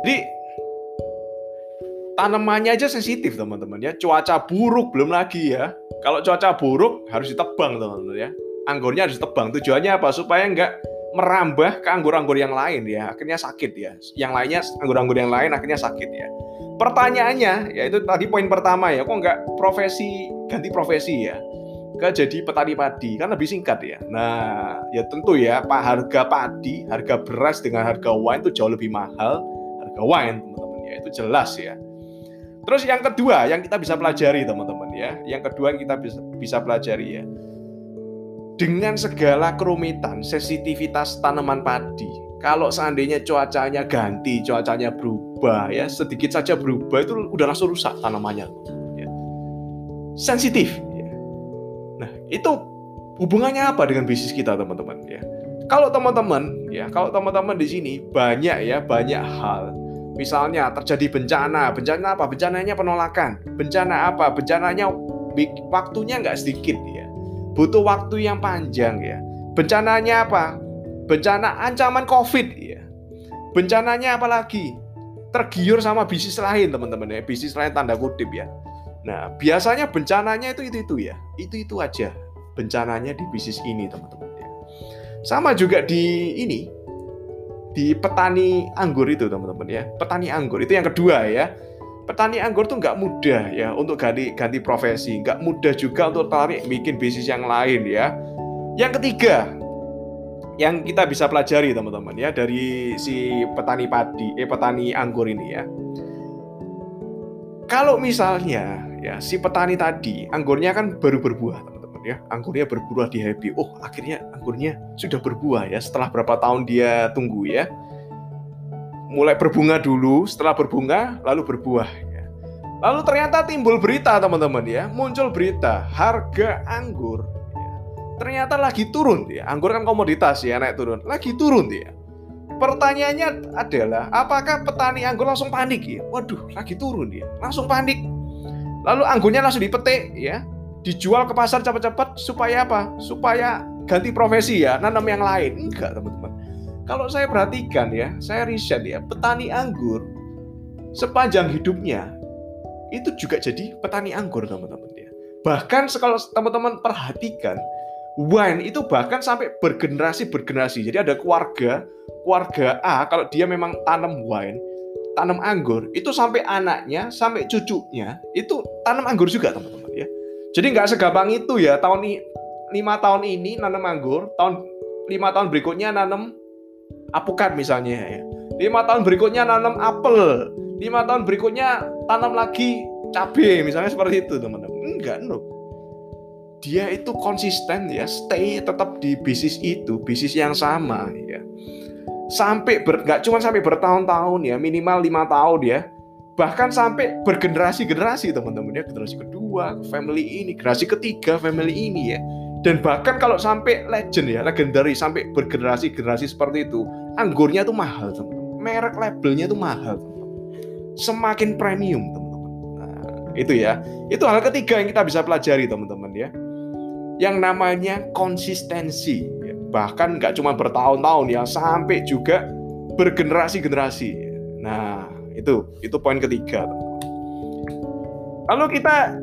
Jadi tanamannya aja sensitif teman-teman ya. Cuaca buruk belum lagi ya. Kalau cuaca buruk harus ditebang teman-teman ya. Anggurnya harus ditebang. Tujuannya apa? Supaya nggak merambah ke anggur-anggur yang lain ya. Akhirnya sakit ya. Yang lainnya anggur-anggur yang lain akhirnya sakit ya. Pertanyaannya yaitu tadi poin pertama ya. Kok nggak profesi ganti profesi ya? ke jadi petani padi kan lebih singkat ya. Nah, ya tentu ya, Pak harga padi, harga beras dengan harga wine itu jauh lebih mahal wine, teman-teman ya. Itu jelas ya. Terus yang kedua yang kita bisa pelajari teman-teman ya, yang kedua yang kita bisa, bisa pelajari ya, dengan segala kerumitan, sensitivitas tanaman padi, kalau seandainya cuacanya ganti, cuacanya berubah ya, sedikit saja berubah itu udah langsung rusak tanamannya. Ya. Sensitif. Ya. Nah itu hubungannya apa dengan bisnis kita teman-teman ya? Kalau teman-teman ya, kalau teman-teman di sini banyak ya banyak hal Misalnya terjadi bencana, bencana apa? Bencananya penolakan. Bencana apa? Bencananya waktunya nggak sedikit ya. Butuh waktu yang panjang ya. Bencananya apa? Bencana ancaman COVID ya. Bencananya apa lagi? Tergiur sama bisnis lain teman-teman ya. Bisnis lain tanda kutip ya. Nah biasanya bencananya itu itu itu ya. Itu itu aja bencananya di bisnis ini teman-teman ya. Sama juga di ini di petani anggur itu teman-teman ya. Petani anggur itu yang kedua ya. Petani anggur tuh nggak mudah ya untuk ganti ganti profesi. Nggak mudah juga untuk tarik bikin bisnis yang lain ya. Yang ketiga yang kita bisa pelajari teman-teman ya dari si petani padi eh petani anggur ini ya. Kalau misalnya ya si petani tadi anggurnya kan baru berbuah teman ya. Anggurnya berbuah di happy oh akhirnya anggurnya sudah berbuah ya setelah berapa tahun dia tunggu ya. Mulai berbunga dulu setelah berbunga lalu berbuah ya. lalu ternyata timbul berita teman-teman ya. Muncul berita harga anggur ya. ternyata lagi turun ya. Anggur kan komoditas ya naik turun lagi turun ya. Pertanyaannya adalah apakah petani anggur langsung panik ya? Waduh lagi turun ya langsung panik. Lalu anggurnya langsung dipetik ya dijual ke pasar cepat-cepat supaya apa? Supaya ganti profesi ya, nanam yang lain. Enggak, teman-teman. Kalau saya perhatikan ya, saya riset ya, petani anggur sepanjang hidupnya itu juga jadi petani anggur, teman-teman ya. Bahkan kalau teman-teman perhatikan, wine itu bahkan sampai bergenerasi bergenerasi. Jadi ada keluarga, keluarga A kalau dia memang tanam wine, tanam anggur, itu sampai anaknya, sampai cucunya itu tanam anggur juga, teman-teman. Jadi nggak segampang itu ya tahun lima tahun ini nanam anggur, tahun lima tahun berikutnya nanam apukat misalnya ya. Lima tahun berikutnya nanam apel, lima tahun berikutnya tanam lagi cabai misalnya seperti itu teman-teman. Enggak, no. Dia itu konsisten ya, stay tetap di bisnis itu, bisnis yang sama ya. Sampai ber, nggak cuma sampai bertahun-tahun ya, minimal lima tahun ya bahkan sampai bergenerasi-generasi teman-teman ya. Generasi kedua family ini generasi ketiga family ini ya. Dan bahkan kalau sampai legend ya legendary sampai bergenerasi-generasi seperti itu anggurnya tuh mahal teman-teman. Merek labelnya tuh mahal teman-teman. semakin premium teman-teman. Nah, itu ya. Itu hal ketiga yang kita bisa pelajari teman-teman ya. Yang namanya konsistensi ya. bahkan nggak cuma bertahun-tahun ya sampai juga bergenerasi-generasi. Nah itu itu poin ketiga. Lalu kita